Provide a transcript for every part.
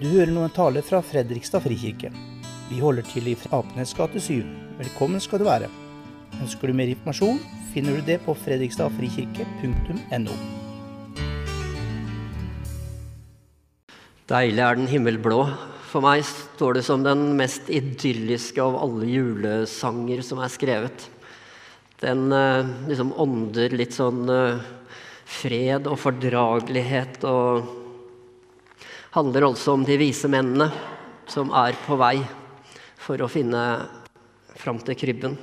Du hører nå en tale fra Fredrikstad frikirke. Vi holder til i Apenes gate 7. Velkommen skal du være. Ønsker du mer informasjon, finner du det på fredrikstadfrikirke.no. Deilig er den himmelblå. For meg står det som den mest idylliske av alle julesanger som er skrevet. Den eh, liksom ånder litt sånn eh, fred og fordragelighet og handler altså om de vise mennene som er på vei for å finne fram til krybben.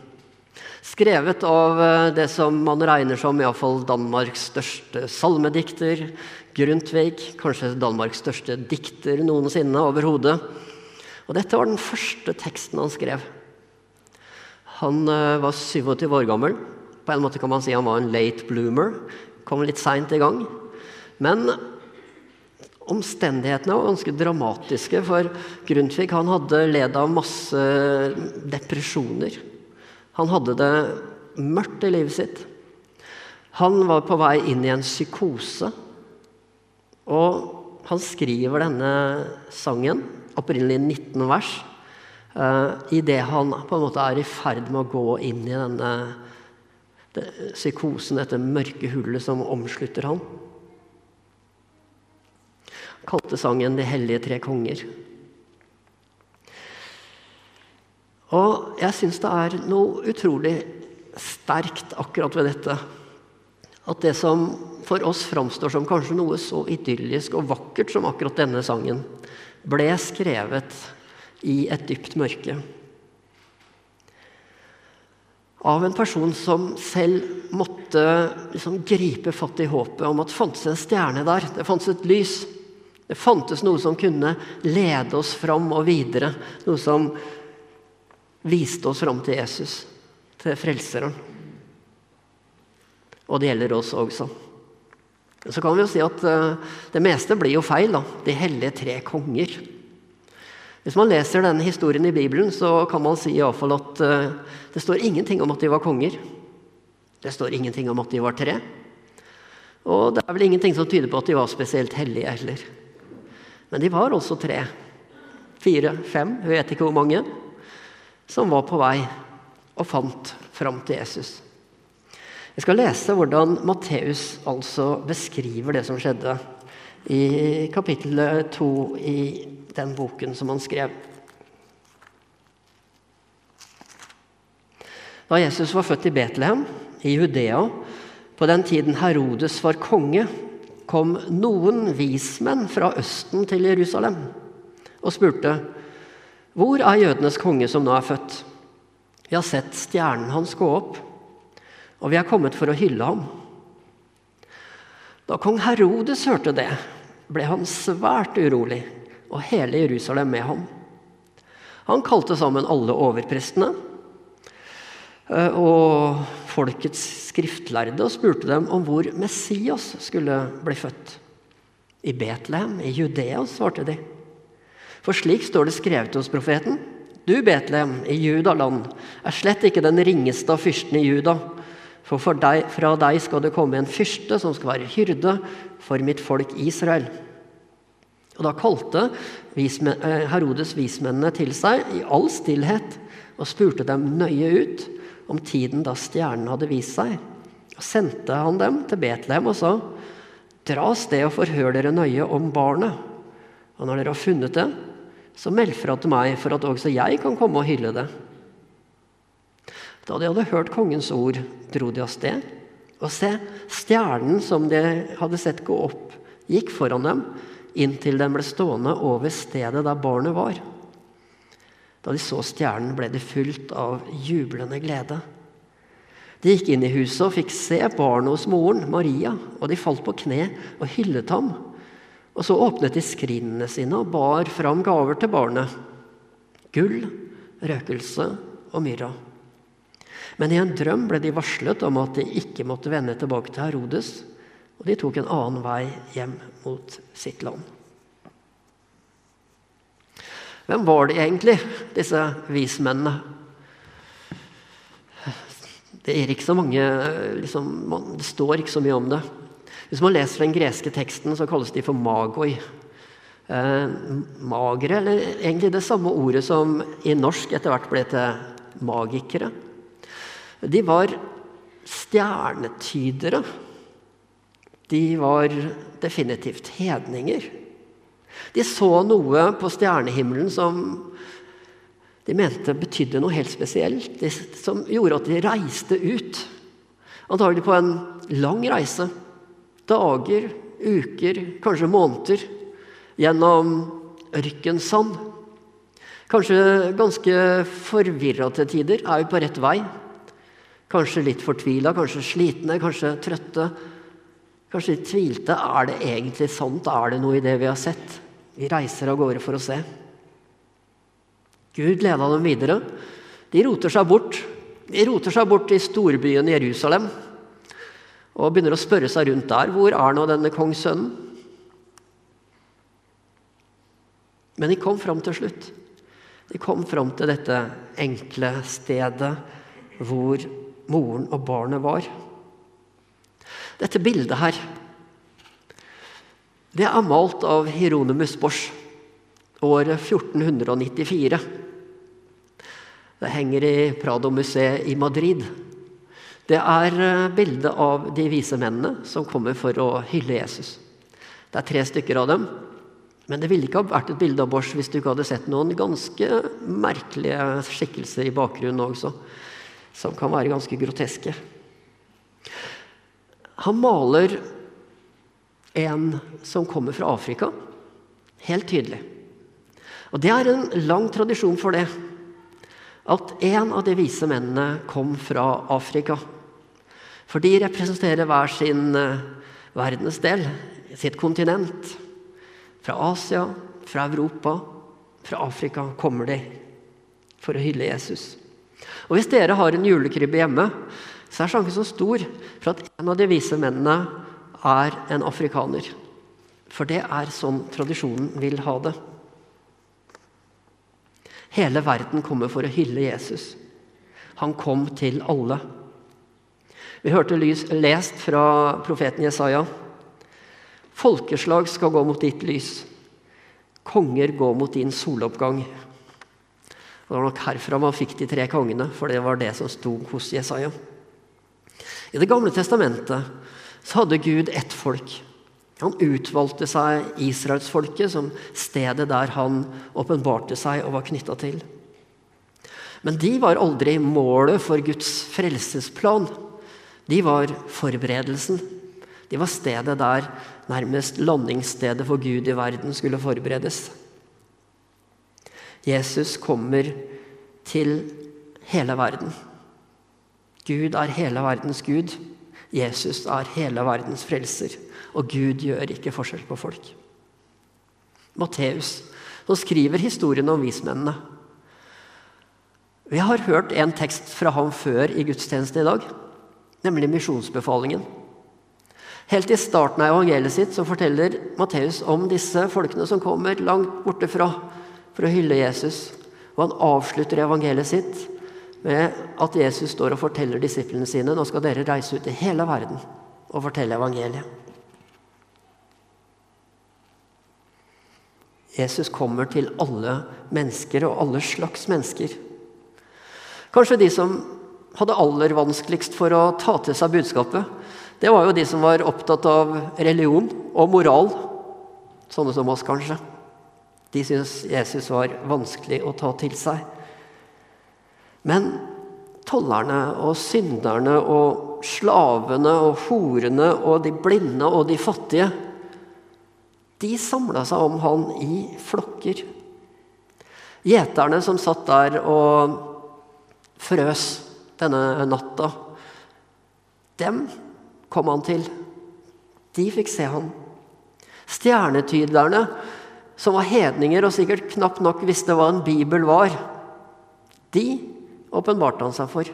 Skrevet av eh, det som man regner som iallfall Danmarks største salmedikter, Grundtvig, kanskje Danmarks største dikter noensinne overhodet. Og dette var den første teksten han skrev. Han uh, var 27 år gammel. På en måte kan man si han var en late bloomer. Kom litt seint i gang. Men omstendighetene var ganske dramatiske, for Grundtvig han hadde ledd av masse depresjoner. Han hadde det mørkt i livet sitt. Han var på vei inn i en psykose. Og han skriver denne sangen, opprinnelig 19 vers, uh, idet han på en måte er i ferd med å gå inn i denne psykosen, dette mørke hullet som omslutter han. Kalte sangen 'De hellige tre konger'. Og jeg syns det er noe utrolig sterkt akkurat ved dette. At det som for oss framstår som kanskje noe så idyllisk og vakkert som akkurat denne sangen, ble skrevet i et dypt mørke. Av en person som selv måtte liksom gripe fatt i håpet om at det fantes en stjerne der, det fantes et lys. Det fantes noe som kunne lede oss fram og videre. Noe som viste oss fram til Jesus, til Frelseren. Og det gjelder oss også. Så kan vi jo si at uh, det meste blir jo feil. da. De hellige tre konger. Hvis man leser denne historien i Bibelen, så kan man si i alle fall at uh, det står ingenting om at de var konger. Det står ingenting om at de var tre. Og det er vel ingenting som tyder på at de var spesielt hellige heller. Men de var også tre. Fire, fem, vi vet ikke hvor mange, som var på vei og fant fram til Jesus. Jeg skal lese hvordan Matteus altså beskriver det som skjedde i kapittel to i den boken som han skrev. Da Jesus var født i Betlehem i Judea, på den tiden Herodes var konge, kom noen vismenn fra Østen til Jerusalem og spurte hvor er jødenes konge som nå er født? Vi har sett stjernen hans gå opp og vi er kommet for å hylle ham. Da kong Herodes hørte det, ble han svært urolig, og hele Jerusalem med ham. Han kalte sammen alle overprestene eh, og folkets skriftlærde og spurte dem om hvor Messias skulle bli født. I Betlehem, i Judea, svarte de. For slik står det skrevet hos profeten. Du, Betlehem, i Judaland, er slett ikke den ringeste av fyrstene i Juda. For deg, fra deg skal det komme en fyrste som skal være hyrde for mitt folk Israel. Og Da kalte eh, Herodes vismennene til seg i all stillhet og spurte dem nøye ut om tiden da stjernen hadde vist seg. Og sendte han dem til Betlehem og sa:" Dra av sted og forhør dere nøye om barnet. Og når dere har funnet det, så meld fra til meg, for at også jeg kan komme og hylle det. Da de hadde hørt kongens ord, dro de av sted. Og se, stjernen som de hadde sett gå opp, gikk foran dem inntil den ble stående over stedet der barnet var. Da de så stjernen, ble de fylt av jublende glede. De gikk inn i huset og fikk se barnet hos moren, Maria, og de falt på kne og hyllet ham. Og så åpnet de skrinene sine og bar fram gaver til barnet. Gull, røkelse og myrra. Men i en drøm ble de varslet om at de ikke måtte vende tilbake til Herodes, og de tok en annen vei hjem mot sitt land. Hvem var de egentlig, disse vismennene? Det, er mange, liksom, det står ikke så mye om det. Hvis man leser den greske teksten, så kalles de for magoi. eh, magere, eller egentlig det samme ordet som i norsk etter hvert ble til magikere. De var stjernetydere. De var definitivt hedninger. De så noe på stjernehimmelen som de mente betydde noe helt spesielt, som gjorde at de reiste ut. Antagelig på en lang reise. Dager, uker, kanskje måneder. Gjennom ørkensand. Kanskje ganske forvirra til tider. Er vi på rett vei? Kanskje litt fortvila, kanskje slitne, kanskje trøtte. Kanskje de tvilte. Er det egentlig sant? Er det noe i det vi har sett? Vi reiser av gårde for å se. Gud leda dem videre. De roter seg bort. De roter seg bort i storbyen Jerusalem og begynner å spørre seg rundt der. Hvor er nå denne kongssønnen? Men de kom fram til slutt. De kom fram til dette enkle stedet hvor moren og barnet var. Dette bildet her, det er malt av Hieronymus Bosch året 1494. Det henger i Prado-museet i Madrid. Det er eh, bildet av de vise mennene som kommer for å hylle Jesus. Det er tre stykker av dem. Men det ville ikke ha vært et bilde av Bosch hvis du ikke hadde sett noen ganske merkelige skikkelser i bakgrunnen også, som kan være ganske groteske. Han maler en som kommer fra Afrika, helt tydelig. Og det er en lang tradisjon for det at en av de vise mennene kom fra Afrika. For de representerer hver sin eh, verdensdel, sitt kontinent. Fra Asia, fra Europa, fra Afrika kommer de for å hylle Jesus. Og Hvis dere har en julekrybbe hjemme, så er sjansen så stor for at en av de vise mennene er en afrikaner. For det er sånn tradisjonen vil ha det. Hele verden kommer for å hylle Jesus. Han kom til alle. Vi hørte lys, lest fra profeten Jesaja. Folkeslag skal gå mot ditt lys. Konger gå mot din soloppgang. Det var nok herfra man fikk de tre kongene, for det var det som sto hos Jesaja. I Det gamle testamentet så hadde Gud ett folk. Han utvalgte seg israelsfolket som stedet der han åpenbarte seg og var knytta til. Men de var aldri målet for Guds frelsesplan. De var forberedelsen. De var stedet der nærmest landingsstedet for Gud i verden skulle forberedes. Jesus kommer til hele verden. Gud er hele verdens Gud. Jesus er hele verdens frelser. Og Gud gjør ikke forskjell på folk. Matteus, skriver historien om vismennene. Vi har hørt en tekst fra ham før i gudstjenesten i dag, nemlig misjonsbefalingen. Helt i starten av evangeliet sitt så forteller Matteus om disse folkene som kommer langt borte fra for å hylle Jesus. Og han avslutter evangeliet sitt med at Jesus står og forteller disiplene sine nå skal dere reise ut i hele verden og fortelle evangeliet. Jesus kommer til alle mennesker og alle slags mennesker. Kanskje de som hadde aller vanskeligst for å ta til seg budskapet, det var jo de som var opptatt av religion og moral. Sånne som oss, kanskje. De syntes Jesus var vanskelig å ta til seg. Men tollerne og synderne og slavene og horene og de blinde og de fattige de samla seg om han i flokker. Gjeterne som satt der og frøs denne natta, dem kom han til. De fikk se han. Stjernetyderne, som var hedninger og sikkert knapt nok visste hva en bibel var, de åpenbarte han seg for.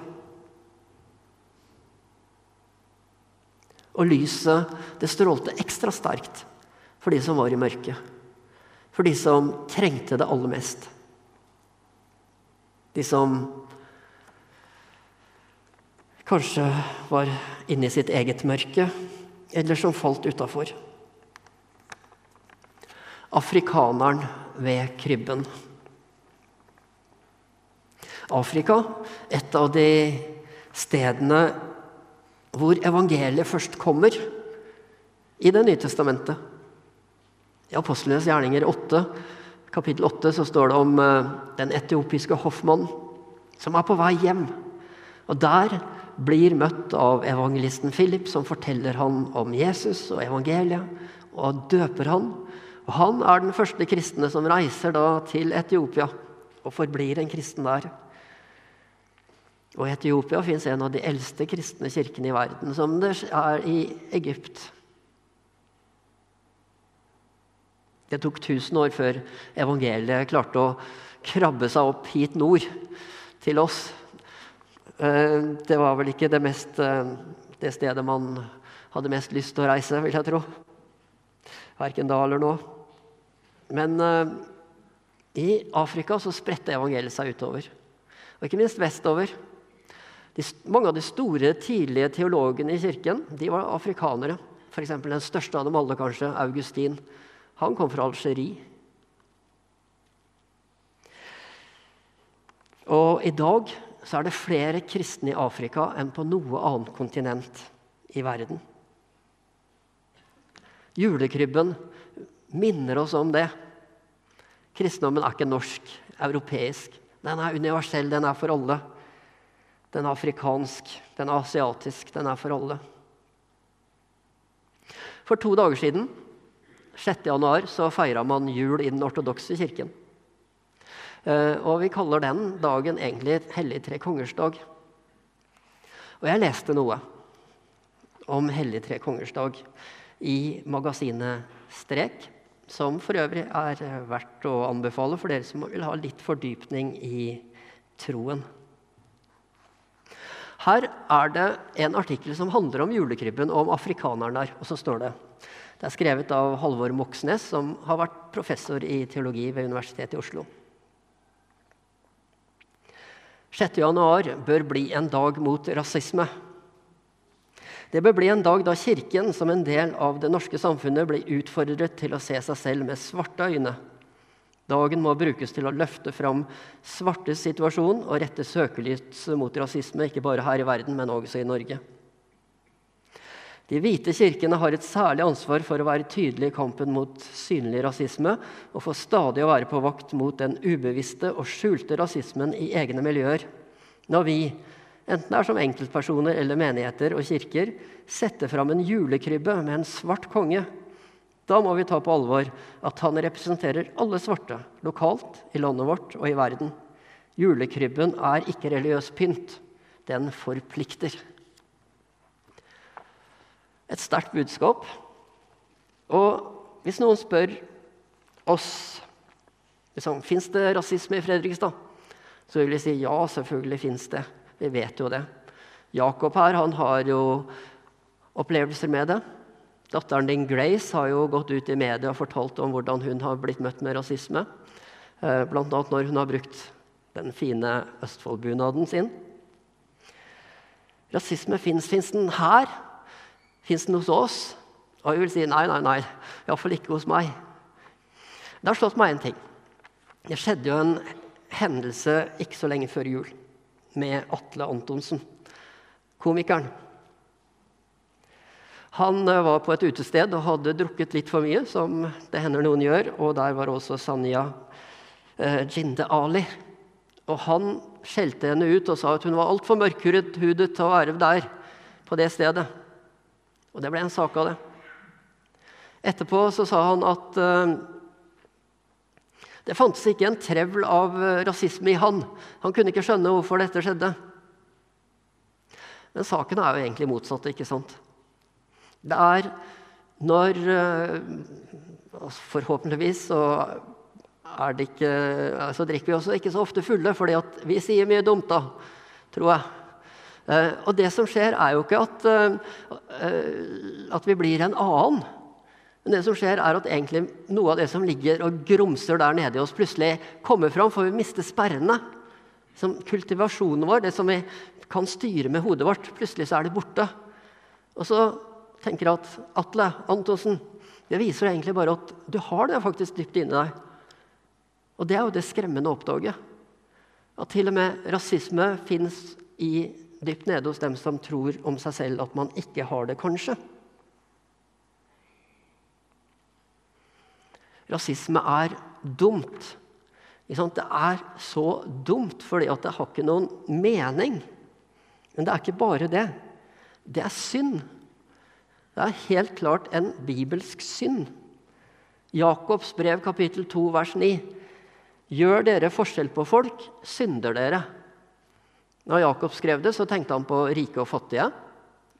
Og lyset, det strålte ekstra sterkt for de som var i mørket. For de som trengte det aller mest. De som kanskje var inne i sitt eget mørke, eller som falt utafor. afrikaneren ved krybben. Afrika, et av de stedene hvor evangeliet først kommer i Det nye testamentet. I Apostlenes gjerninger 8, kapittel 8 så står det om eh, den etiopiske hoffmannen som er på vei hjem. Og Der blir møtt av evangelisten Philip, som forteller han om Jesus og evangeliet, og døper han. Og Han er den første kristne som reiser da til Etiopia og forblir en kristen der. Og I Etiopia fins en av de eldste kristne kirkene i verden, som det er i Egypt. Det tok 1000 år før evangeliet klarte å krabbe seg opp hit nord til oss. Eh, det var vel ikke det, mest, eh, det stedet man hadde mest lyst til å reise, vil jeg tro. Verken da eller nå. Men eh, i Afrika så spredte evangeliet seg utover. Og ikke minst vestover. De, mange av de store, tidlige teologene i kirken de var afrikanere. F.eks. den største av dem alle, kanskje, Augustin. Han kom fra Algerie. Og i dag så er det flere kristne i Afrika enn på noe annet kontinent i verden. Julekrybben minner oss om det. Kristendommen er ikke norsk, europeisk. Den er universell, den er for alle. Den er afrikansk, den er asiatisk, den er for alle. For to dager siden, 6. januar, så feira man jul i den ortodokse kirken. Eh, og vi kaller den dagen egentlig Hellig tre kongers dag. Og jeg leste noe om Hellig tre kongers dag i magasinet Strek, som for øvrig er verdt å anbefale for dere som vil ha litt fordypning i troen. Her er det en artikkel som handler om julekrybben og om afrikaneren der. Og så står det Det er skrevet av Halvor Moxnes, som har vært professor i teologi ved Universitetet i Oslo. 6. januar bør bli en dag mot rasisme. Det bør bli en dag da Kirken som en del av det norske samfunnet blir utfordret til å se seg selv med svarte øyne Dagen må brukes til å løfte fram svartes situasjon og rette søkelyset mot rasisme, ikke bare her i verden, men også i Norge. De hvite kirkene har et særlig ansvar for å være tydelige i kampen mot synlig rasisme og for stadig å være på vakt mot den ubevisste og skjulte rasismen i egne miljøer. Når vi, enten det er som enkeltpersoner eller menigheter og kirker, setter fram en julekrybbe med en svart konge, da må vi ta på alvor at han representerer alle svarte, lokalt, i landet vårt og i verden. Julekrybben er ikke religiøs pynt. Den forplikter. Et sterkt budskap. Og hvis noen spør oss liksom, Fins det rasisme i Fredrikstad, så vil vi si ja, selvfølgelig fins det. Vi vet jo det. Jakob her han har jo opplevelser med det. Datteren din Grace har jo gått ut i media og fortalt om hvordan hun har blitt møtt med rasisme. Eh, Bl.a. når hun har brukt den fine Østfold-bunaden sin. Rasisme fins. Fins den her? Fins den hos oss? Og jeg vil si nei, nei, nei. Iallfall ikke hos meg. Det har slått meg en ting. Det skjedde jo en hendelse ikke så lenge før jul med Atle Antonsen, komikeren. Han eh, var på et utested og hadde drukket litt for mye, som det hender noen gjør. Og der var også Sanya eh, Jinde Ali. Og han skjelte henne ut og sa at hun var altfor mørkhudet til å være der på det stedet. Og det ble en sak av det. Etterpå så sa han at eh, det fantes ikke en trevl av eh, rasisme i han. Han kunne ikke skjønne hvorfor dette skjedde. Men saken er jo egentlig motsatt. ikke sant? Det er når eh, Forhåpentligvis så, er det ikke, så drikker vi også ikke så ofte fulle, fordi vi sier mye dumt, da, tror jeg. Eh, og det som skjer, er jo ikke at, eh, at vi blir en annen. Men det som skjer er at egentlig noe av det som ligger og grumser der nede i oss, plutselig kommer fram, for vi mister sperrene. Som kultivasjonen vår, det som vi kan styre med hodet vårt, plutselig så er det borte. Og så tenker at Atle Antonsen, Det viser egentlig bare at du har det faktisk dypt inni deg. Og det er jo det skremmende å oppdage. At til og med rasisme fins dypt nede hos dem som tror om seg selv at man ikke har det, kanskje. Rasisme er dumt. Det er så dumt fordi at det har ikke noen mening. Men det er ikke bare det. Det er synd. Det er helt klart en bibelsk synd. Jakobs brev kapittel 2 vers 9. Gjør dere forskjell på folk, synder dere. Når Jakob skrev det, så tenkte han på rike og fattige.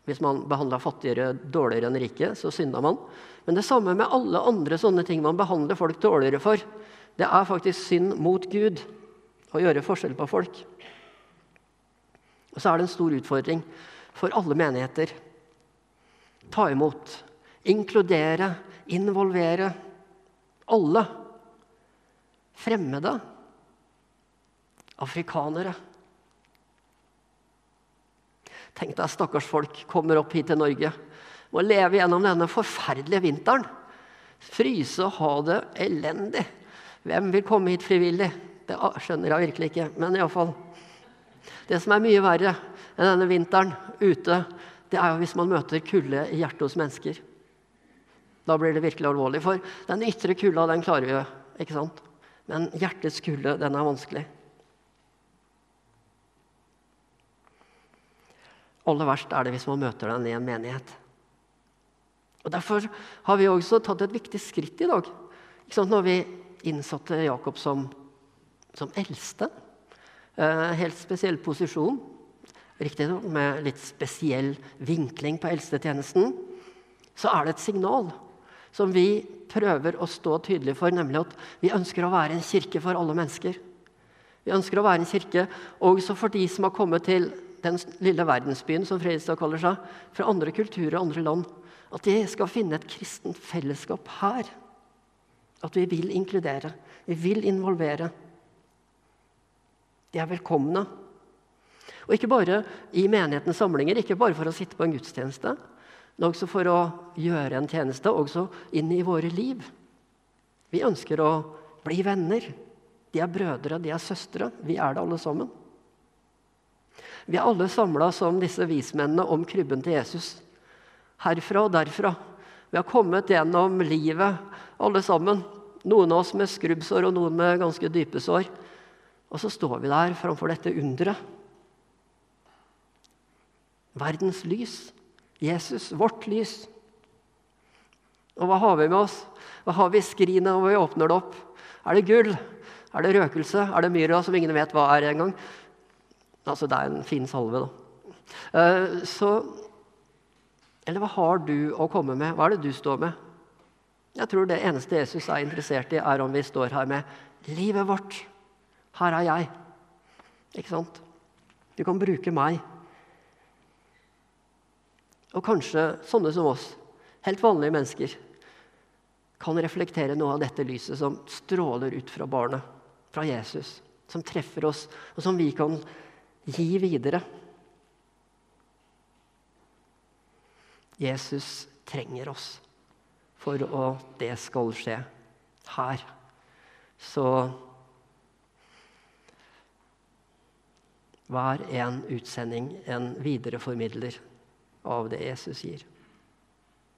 Hvis man behandla fattigere dårligere enn rike, så synda man. Men det samme med alle andre sånne ting man behandler folk dårligere for. Det er faktisk synd mot Gud å gjøre forskjell på folk. Og så er det en stor utfordring for alle menigheter. Ta imot, inkludere, involvere alle. Fremmede. Afrikanere. Tenk deg stakkars folk kommer opp hit til Norge. Må leve gjennom denne forferdelige vinteren. Fryse og ha det elendig. Hvem vil komme hit frivillig? Det skjønner jeg virkelig ikke. Men iallfall. Det som er mye verre enn denne vinteren ute, det er jo hvis man møter kulde i hjertet hos mennesker. Da blir det virkelig alvorlig. For den ytre kulda, den klarer vi jo. ikke sant? Men hjertets kulde, den er vanskelig. Aller verst er det hvis man møter den i en menighet. Og Derfor har vi også tatt et viktig skritt i dag. Når vi innsatte Jakob som, som eldste. Eh, helt spesiell posisjon. Riktignok med litt spesiell vinkling på eldstetjenesten. Så er det et signal som vi prøver å stå tydelig for, nemlig at vi ønsker å være en kirke for alle mennesker. Vi ønsker å være en kirke også for de som har kommet til den lille verdensbyen som Fredrikstad kaller seg, fra andre kulturer og andre land. At de skal finne et kristent fellesskap her. At vi vil inkludere. Vi vil involvere. De er velkomne. Og ikke bare i menighetens samlinger, ikke bare for å sitte på en gudstjeneste, men også for å gjøre en tjeneste også inn i våre liv. Vi ønsker å bli venner. De er brødre, de er søstre. Vi er det alle sammen. Vi er alle samla som disse vismennene om krybben til Jesus. Herfra og derfra. Vi har kommet gjennom livet, alle sammen. Noen av oss med skrubbsår og noen med ganske dype sår. Og så står vi der framfor dette underet. Verdens lys. Jesus, vårt lys. Og hva har vi med oss? Hva har vi i skrinet når vi åpner det opp? Er det gull? Er det røkelse? Er det myra, som ingen vet hva er engang? Altså, det er en fin salve, da. Uh, så Eller hva har du å komme med? Hva er det du står med? Jeg tror det eneste Jesus er interessert i, er om vi står her med livet vårt. Her er jeg. Ikke sant? Du kan bruke meg. Og kanskje sånne som oss, helt vanlige mennesker, kan reflektere noe av dette lyset som stråler ut fra barnet, fra Jesus, som treffer oss, og som vi kan gi videre. Jesus trenger oss for at det skal skje her. Så hver en utsending en videreformidler av det Jesus gir.